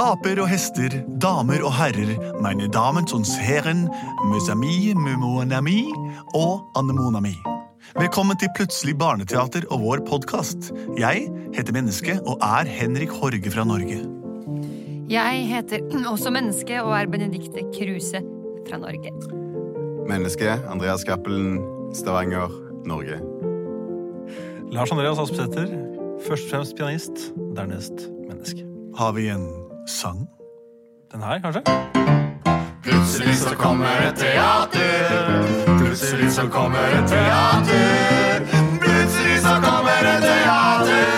Aper og hester, damer og herrer, meine damen und herren, mes amis, mon og anemonami. Velkommen til Plutselig barneteater og vår podkast. Jeg heter Menneske og er Henrik Horge fra Norge. Jeg heter også Menneske og er Benedikte Kruse fra Norge. Menneske, Andreas Cappelen, Stavanger, Norge. Lars Andreas Aspsæter, Først og fremst pianist, dernest menneske. Har vi en sang? Den her, kanskje? Plutselig så kommer et teater. Plutselig så kommer et teater. Plutselig så kommer et teater,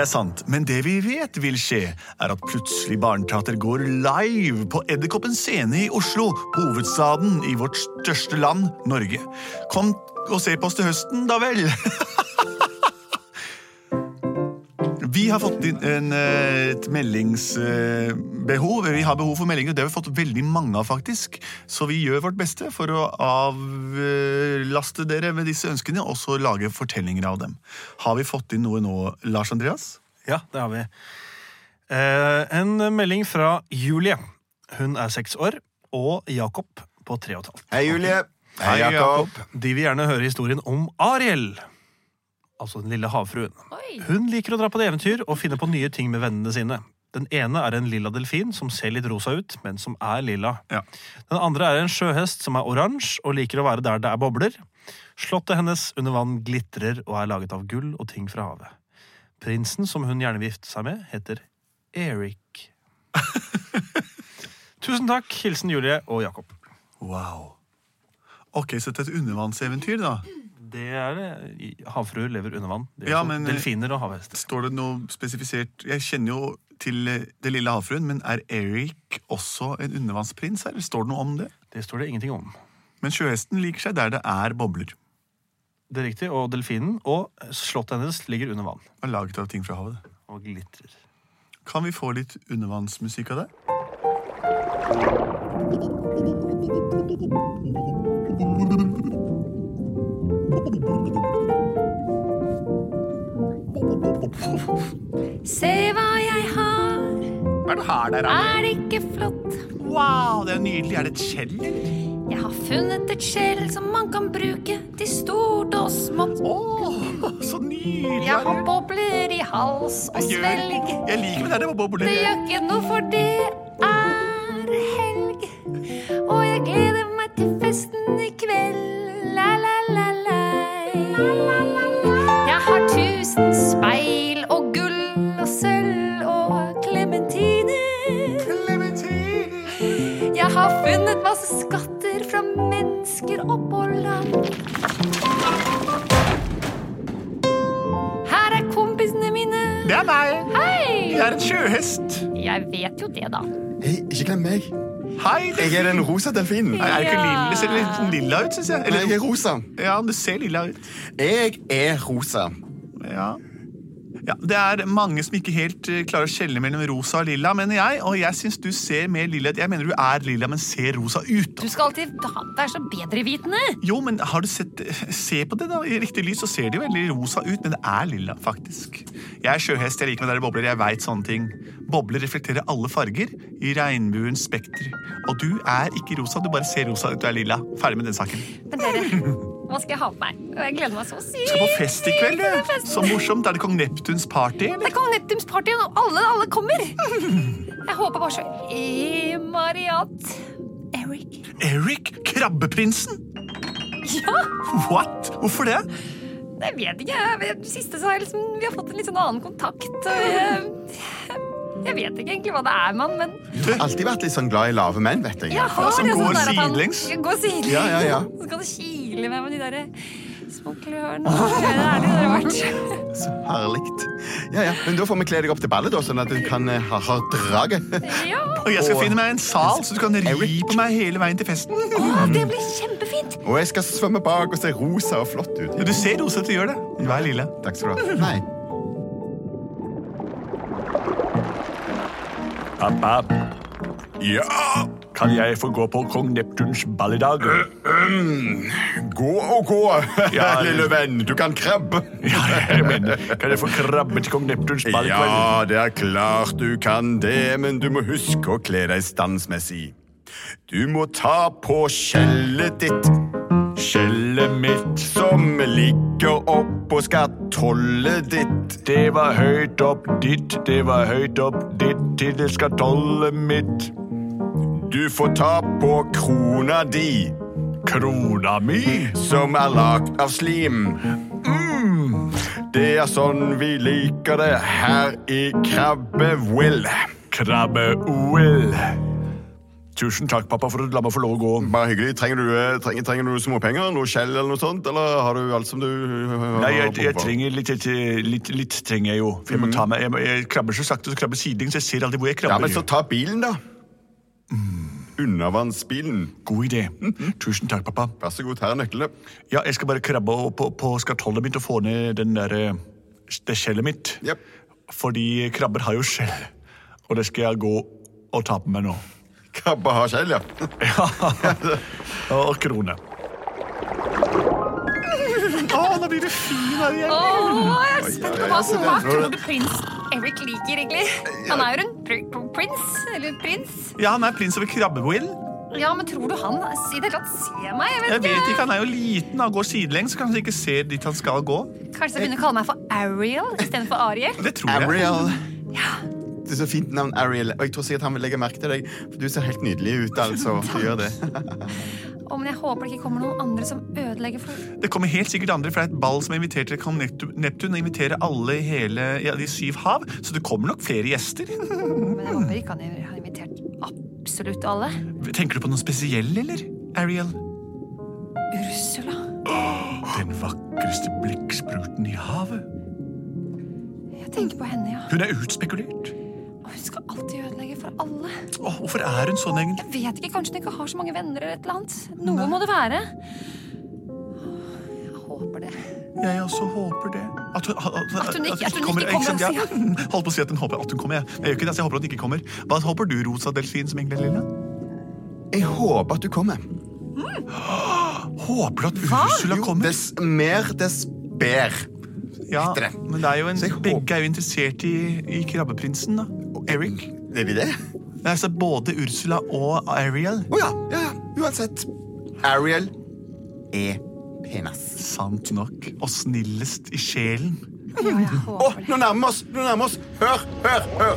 er sant, men det vi vet vil skje, er at Plutselig barneteater går live på Edderkoppen scene i Oslo, hovedstaden i vårt største land, Norge. Kom og se på oss til høsten, da vel! Vi har fått inn en, eh, et meldingsbehov. Vi har behov for meldinger. Det har vi fått veldig mange av, faktisk. Så vi gjør vårt beste for å avlaste dere med disse ønskene, og så lage fortellinger av dem. Har vi fått inn noe nå, Lars Andreas? Ja, det har vi. Eh, en melding fra Julie. Hun er seks år. Og Jakob på tre og et halvt. Hei, Julie. Hei, Jakob. De vil gjerne høre historien om Ariel. Altså den lille havfruen. Oi! Hun liker å dra på eventyr og finne på nye ting med vennene sine. Den ene er en lilla delfin som ser litt rosa ut, men som er lilla. Ja. Den andre er en sjøhest som er oransje og liker å være der det er bobler. Slottet hennes under vann glitrer og er laget av gull og ting fra havet. Prinsen som hun gjerne vil gifte seg med, heter Erik. Tusen takk. Hilsen Julie og Jakob. Wow. Ok, så det er et undervannseventyr, da. Det er det. Havfruer lever under vann. Det Ja, men- Delfiner og havhester. Står det noe spesifisert Jeg kjenner jo til eh, Det lille havfruen, men er Eric også en undervannsprins? Eller står det noe om det? Det står det ingenting om. Men sjøhesten liker seg der det er bobler. Det er riktig, og delfinen og slottet hennes ligger under vann Og laget av ting fra havet. og glitrer. Kan vi få litt undervannsmusikk av det? Se hva jeg har, Hva er det her der, Anne? er det ikke flott? Wow, det er nydelig. Er det et skjell, eller? Jeg har funnet et skjell som man kan bruke til stort og smått. Oh, så nydelig. Jeg har bobler i hals og svelg. Jeg liker det der det var bobler. Det gjør ikke noe, for det masse skatter fra mennesker oppå land. Her er kompisene mine. Det er meg. Hei! Jeg er en sjøhest. Jeg vet jo det, da. Hei, ikke glem meg. Hei. Jeg er den rosa delfinen. Nei, Er ikke lille, ser litt sånn lilla ut, syns jeg. Nei, jeg er rosa. ja, du ser lilla ut. Jeg er rosa. Ja. Ja. Det er mange som ikke helt eh, klarer å skjelne mellom rosa og lilla, mener jeg. Og jeg syns du ser mer lilla ut. Jeg mener du er lilla, men ser rosa ut. Du skal alltid være så bedrevitende. Jo, men har du sett Se på det, da. I riktig lys så ser det jo veldig rosa ut, men det er lilla, faktisk. Jeg er sjøhest, jeg liker meg der det bobler, jeg veit sånne ting. Bobler reflekterer alle farger i regnbuens spekter. Og du er ikke rosa, du bare ser rosa ut, du er lilla. Ferdig med den saken. Men dere, hva skal jeg ha på meg? Og Jeg gleder meg så sykt. Skal på fest i kveld, du. Så morsomt. Er det kong Neptuns party, Det er Kong Neptuns party, og alle, alle kommer. Jeg håper bare så Mariat. Eric. Eric? Krabbeprinsen? Ja, What? Hvorfor det? jeg vet ikke. Det siste så har liksom, vi har fått en litt sånn annen kontakt. Og jeg, Jeg vet ikke egentlig hva det er mann, men Du har alltid vært litt sånn glad i lave menn, vet jeg. Ja, har som det går sånn der at han sidelengs. Går sidelengs. Ja, ja, ja. Så skal det kile meg med de derre små klørne. Det er det rart. Så herlig. Ja, ja. Men da får vi kle deg opp til ballet, da, sånn at du kan eh, ha, ha draget. Ja. Og jeg skal Og- finne meg en sal, så du kan ri Eric. på meg hele veien til festen. Å, det blir kjempefint. Og jeg skal svømme bak og se rosa og flott ut. Du ser rosa at du gjør det. Vær lille. Takk skal du ha. Nei. Pappa, Ja, kan jeg få gå på kong Neptuns ball i dag? gå og gå, Ja, lille venn. Du kan krabbe. Ja, jeg mener, kan jeg få krabbe til kong Neptuns ball i kveld? Ja, det er klart du kan det, men du må huske å kle deg standsmessig. Du må ta på skjellet ditt, Skjellet mitt, som ligger oppå skatollet ditt. det var høyt opp ditt, det var høyt opp ditt til det skatollet mitt. Du får ta på krona di, Krona mi? som er lagd av slim. Det er sånn vi liker det her i Krabbe-Will. Krabbe-OL. Tusen takk, pappa, for å la meg få lov å gå. Bare hyggelig. Trenger du, eh, trenger, trenger du småpenger? Noe skjell eller noe sånt? Eller har du alt som du eh, Nei, jeg, har jeg trenger litt, litt, litt, trenger jeg jo. For jeg må ta meg, jeg, jeg krabber så sakte, så krabber sidelengs, jeg ser aldri hvor jeg krabber. Ja, men så ta bilen, da. Undervannsbilen. God idé. Tusen takk, pappa. Vær så god, her er nøklene. Ja, jeg skal bare krabbe opp på, på skatollet mitt og få ned den der, eh, det skjellet mitt. Yep. Fordi krabber har jo skjell, og det skal jeg gå og ta på meg nå. Krabbe har skjell, ja. Og krone. Å, nå blir du fin her igjen. Å, jeg er spent på hva, hva tror du prins Eric liker, egentlig? Han er jo en pr pr prins. Eller prins. Ja, han er prins over Krabbe-Will. Ja, men tror du han i det hele tatt ser meg? Jeg vet, Jeg vet ikke, Han er jo liten og går sidelengs, så kanskje ikke ser dit han skal gå. Kanskje jeg begynner å kalle meg for Ariel istedenfor Ariel? Det tror jeg. Ariel. Det er så fint navn, Ariel. Og jeg tror sikkert han vil legge merke til deg. For du ser helt nydelig ut, altså. Du gjør det. Å, men jeg håper det ikke kommer noen andre som ødelegger for Det kommer helt sikkert andre, for det er et ball som er invitert til kong Neptun. og inviterer alle i hele ja, de syv hav, så det kommer nok flere gjester. Men jeg håper ikke han har invitert absolutt alle. Tenker du på noe spesiell, eller? Ariel? Ursula. Den vakreste blikkspruten i havet. Jeg tenker på henne, ja. Hun er utspekulert. Hun skal alltid ødelegge for alle. Åh, hvorfor er hun sånn, egentlig? Jeg vet ikke, Kanskje hun ikke har så mange venner eller et eller annet. Noe må det være. Jeg håper det. Jeg også håper det. At hun, at, At hun ikke- at hun kommer, ikke kommer, jeg, jeg, Holdt på å si at hun håper at hun kommer. Jeg, jeg gjør ikke det, så jeg håper at hun ikke kommer. Hva håper du, Rosa delfin, som egentlig er lille? Jeg håper at du kommer. Håper du at Hva? Ursula Jo, kommer? dess mer, dess bedre. Ja, men det er jo en, begge er jo interessert i, i krabbeprinsen, da. Eric. Er de det? Det altså både Ursula og Ariel. Å ja, ja, ja. Uansett. Ariel er penest. Sant nok. Og snillest i sjelen. Ja, jeg Å, håper det. nå nærmer vi oss! Nå nærmer oss. Hør, hør, hør!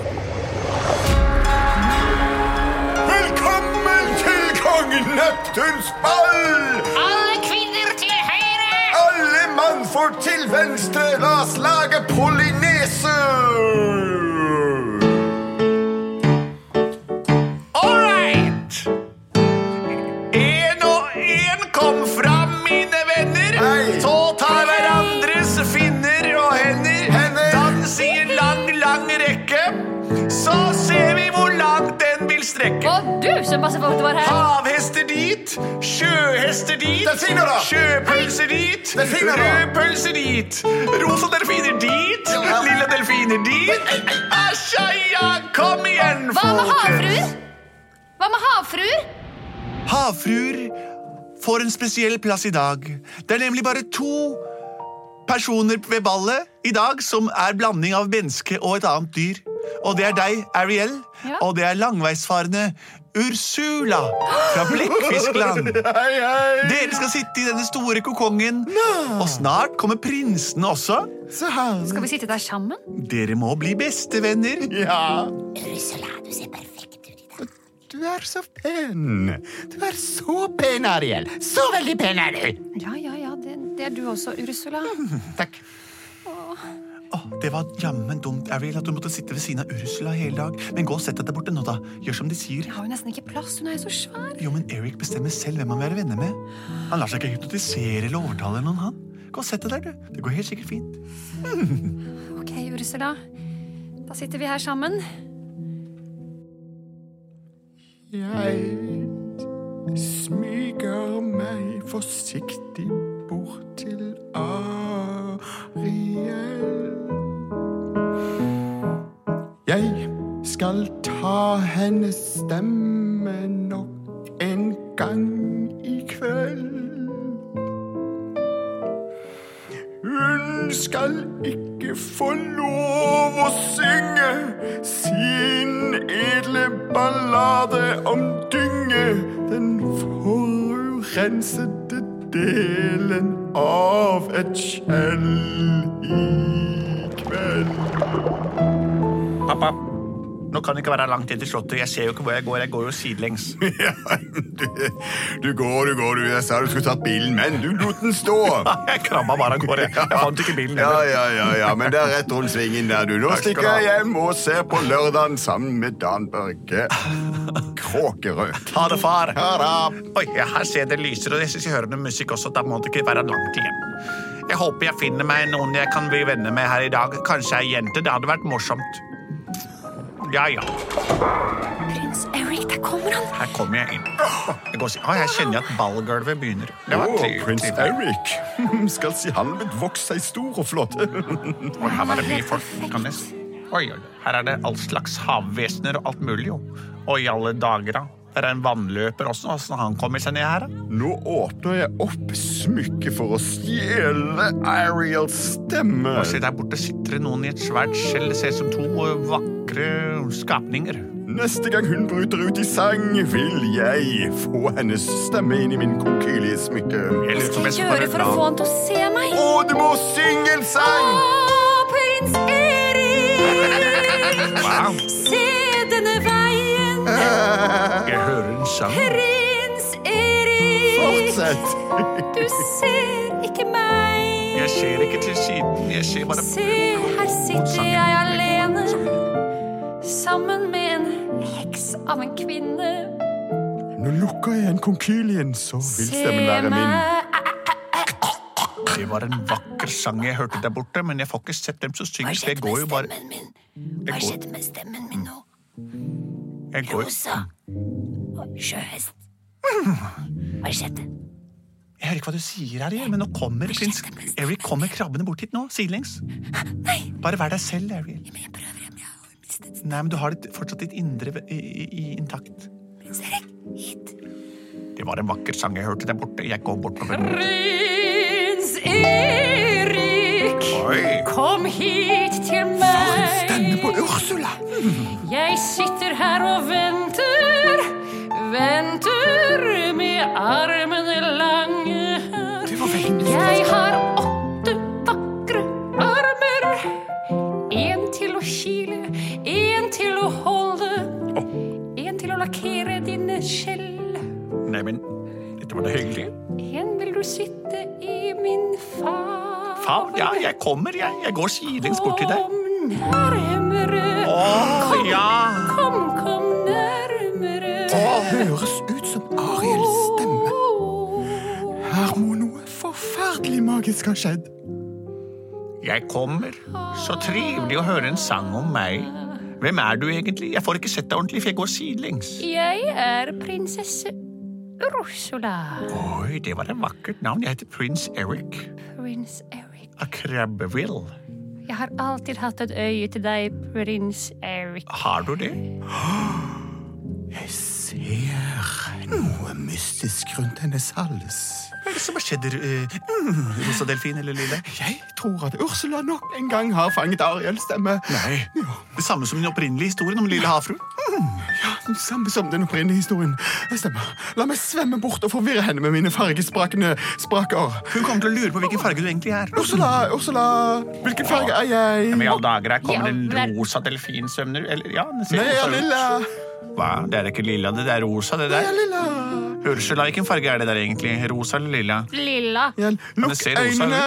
Velkommen til kong Neptuns ball! Alle kvinner til høyre! Alle mannfolk til venstre, la oss lage polynese! Den. Og du som passer på at du var her. Havhester dit, sjøhester dit, Delfiner da! sjøpølser dit, Delfiner da! rødpølse dit, rosa delfiner dit, Lille lilla delfiner dit. Ja, kom igjen, Hva med havfruer? Hva med havfruer? Havfruer får en spesiell plass i dag. Det er nemlig bare to personer ved ballet i dag som er blanding av menneske og et annet dyr. Og det er deg, Ariel, Ja. og det er langveisfarende Ursula fra Blekkfiskland. Dere skal sitte i denne store kokongen, og snart kommer prinsene også. Skal vi sitte der sammen? Dere må bli bestevenner. Ja, Ursula, du ser perfekt ut i dag. du er så pen. Du er så pen, Ariel. Så veldig pen er du. Ja, ja, ja, det, det er du også, Ursula. Takk. Åh, det var jammen dumt, Ariel, at du måtte sitte ved siden av Ursula hele dag. Men gå og sett deg der borte nå, da. Gjør som de sier. Jeg har jo nesten ikke plass, hun er jo så svær. Jo, men Eric bestemmer selv hvem han vil være venner med. Han lar seg ikke hypnotisere eller overtale noen, han. Gå og sett deg der, du. Det går helt sikkert fint. Ok, Ursula. Da sitter vi her sammen. Jeg smyger meg forsiktig bort til Ariel. Jeg skal ta hennes stemme nok en gang i kveld. Hun skal ikke få lov å synge sin edle ballade om dynge, den forurensede delen av et skjell i nå kan det ikke være langt inn til slottet. Jeg ser jo ikke hvor jeg går. Jeg går jo sidelengs. Ja, du, du går, du går, du. Jeg sa du skulle tatt bilen, men du lot den stå. Jeg krabba bare av gårde. Jeg fant ikke bilen. Ja, heller. ja, ja, ja, men det er rett rundt svingen der, du. Nå stikker jeg hjem og ser på lørdagen sammen med Dan Børge. Kråkerød. Ha det, far. Ha det. Oi, her ser det lyser, og jeg synes jeg hører noe musikk også. Da må det ikke være langt igjen. Jeg håper jeg finner meg noen jeg kan bli venner med her i dag. Kanskje ei jente. Det hadde vært morsomt. Ja, ja. Prins Eric, der kommer han. Her kommer jeg inn. Jeg, går, og å, jeg kjenner at ballgulvet begynner. Det var trivelig. prins Eric. Skal si halvet vokst seg stor og flott. Og her var det mye folk. Kan jeg. Oi, oi, her er det all slags havvesener og alt mulig, jo. Og i alle dager, da. Der er en vannløper også. Åssen han kommer seg ned her. Nå åpner jeg opp smykket for å stjele Ariels stemme. Og se, der borte sitter det noen i et svært skjell. Det ser ut som to vakre skapninger. Neste gang hun bryter ut i sang, vil jeg få hennes stemme inn i min på om Hva skal jeg gjøre for å få han til å se meg? Å, du må synge en sang! Å, prins Erik! Wow. Se sang. prins Erik. Fortsett. Du ser ikke meg. Jeg ser ikke til siden. Jeg ser bare Se, her sitter jeg alene, sammen med en heks av en kvinne. Nå lukker jeg igjen konkylien, så vil stemmen være min. Det var en vakker sang jeg hørte der borte, men jeg får ikke sett dem som synger, jeg går jo bare stemmen min? Hva skjedde med stemmen min nå? jeg går, Rosa og sjøhest. Hva skjedde? Jeg hører ikke hva du sier, Harry, men nå kommer prins Eric kommer krabbende bort hit nå, sidelengs. Bare vær deg selv, Ariel. Jeg prøver igjen, jeg har mistet Nei, men du har ditt, fortsatt ditt indre i, i, i intakt. prins Erik. Hit. Det var en vakker sang jeg hørte der borte. Jeg går bortover. Prins Erik, Oi! kom hit til meg. Stemme på Ursula! Jeg sitter her og venter, venter med armene lange. Jeg har åtte vakre armer. En til å kile, en til å holde, en til å lakkere dine skjell. Nei, men dette var da hyggelig. En vil du sitte i min favn. Favn, ja, jeg kommer, jeg. Jeg går sidelengs bort til deg. Kom nærmere. Forferdelig har ha skjedd. Jeg kommer. Så trivelig å høre en sang om meg. Hvem er du egentlig? Jeg får ikke sett deg ordentlig, for jeg går sidelengs. Jeg er prinsesse Ursula. Oi, det var et vakkert navn. Jeg heter prins Eric Prins Eric. av Krabbeville. Jeg har alltid hatt et øye til deg, prins Eric. Har du det? Jeg ser noe mystisk rundt hennes hals. Er det som har skjedd, uh, mm, Rosa Delfin eller Lille? Jeg tror at Ursula nok en gang har fanget Ariels stemme. Nei. Det samme som den opprinnelige historien om Lille havfrue. Ja, den samme som den opprinnelige historien. Det stemmer. La meg svømme bort og forvirre henne med mine fargesprakende spraker. Hun kommer til å lure på hvilken farge du egentlig er. Ursula, Ursula, hvilken farge er jeg? Men i alle dager, her kommer Ja, en rosa du? Eller, ja, den ser Nei, jeg rosa er ut. lilla. Hva? Det er ikke lilla, det det er rosa, det der er der. lilla. Ursula, hvilken farge er det der egentlig? Rosa eller lilla? Lilla. Ja, lukk det ser rosa øynene.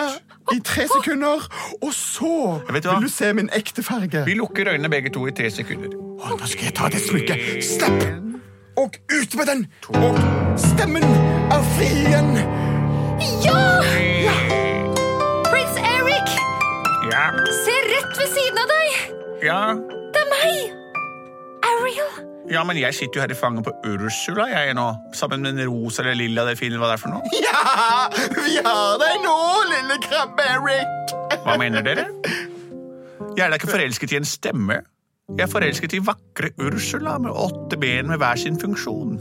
i tre sekunder, og så vil du se min ekte farge. Vi lukker øynene begge to i tre sekunder. Og nå skal jeg ta det smykket. Slipp! Og ut med den! Og stemmen er fri igjen. Ja! Prins Eric! Ja, Se rett ved siden av deg! ja. Det er meg! Ariel. Ja, men jeg sitter jo her i fanget på Ursula jeg nå, sammen med en rosa eller lilla delfin, hva det er for noe. Ja, vi har deg nå, lille krabbe Eric. Hva mener dere? Jeg er da ikke forelsket i en stemme. Jeg er forelsket i vakre Ursula med åtte ben med hver sin funksjon.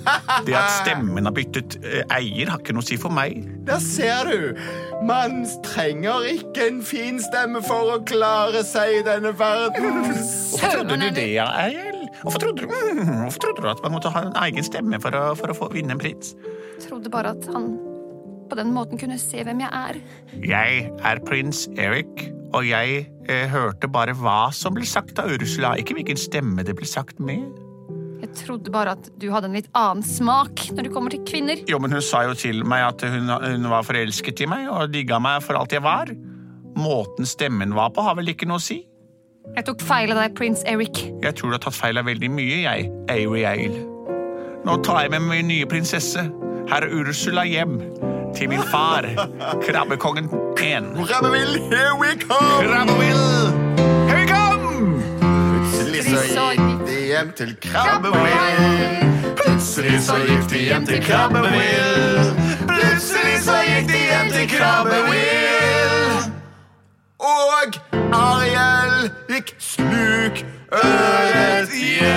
Det at stemmen har byttet eh, eier, har ikke noe å si for meg. Der ser du. Man trenger ikke en fin stemme for å klare seg i denne verden. Hvorfor trodde du det, Eiel? Hvorfor trodde du, mm, hvorfor trodde du at man måtte ha en egen stemme for å, for å få vinne en prins? Trodde bare at han på den måten kunne se hvem jeg er. Jeg er prins Eric, og jeg eh, hørte bare hva som ble sagt av Ursula, ikke hvilken stemme det ble sagt med. Jeg trodde bare at du hadde en litt annen smak når det kommer til kvinner. Jo, men hun sa jo til meg at hun, hun var forelsket i meg og digga meg for alt jeg var. Måten stemmen var på, har vel ikke noe å si? Jeg tok feil av deg, prins Eric. Jeg tror du har tatt feil av veldig mye, jeg, Ariel. Nå tar jeg med min nye prinsesse, herr Ursula, hjem til min far, krabbekongen 1. Krabbevill, here we come! Krabbevill, here we come! Plutselig så gikk de hjem til Krabbevill. Plutselig så gikk de hjem til Krabbevill. Plutselig så gikk de hjem til Krabbevill. Gikk sluk øret hjem.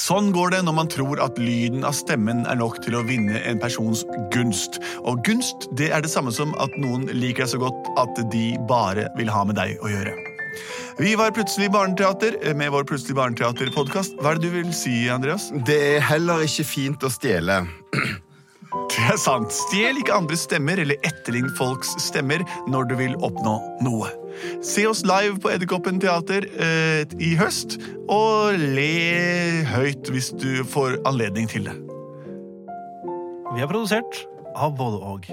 Sånn går det når man tror at lyden av stemmen er nok til å vinne en persons gunst. Og gunst det er det samme som at noen liker deg så godt at de bare vil ha med deg å gjøre. Vi var Plutselig barneteater med vår Plutselig barneteater-podkast. Hva er det du vil si, Andreas? Det er heller ikke fint å stjele. Det er sant. Stjel ikke andres stemmer eller etterlign folks stemmer når du vil oppnå noe. Se oss live på Edderkoppen teater eh, i høst, og le høyt hvis du får anledning til det. Vi er produsert av både og.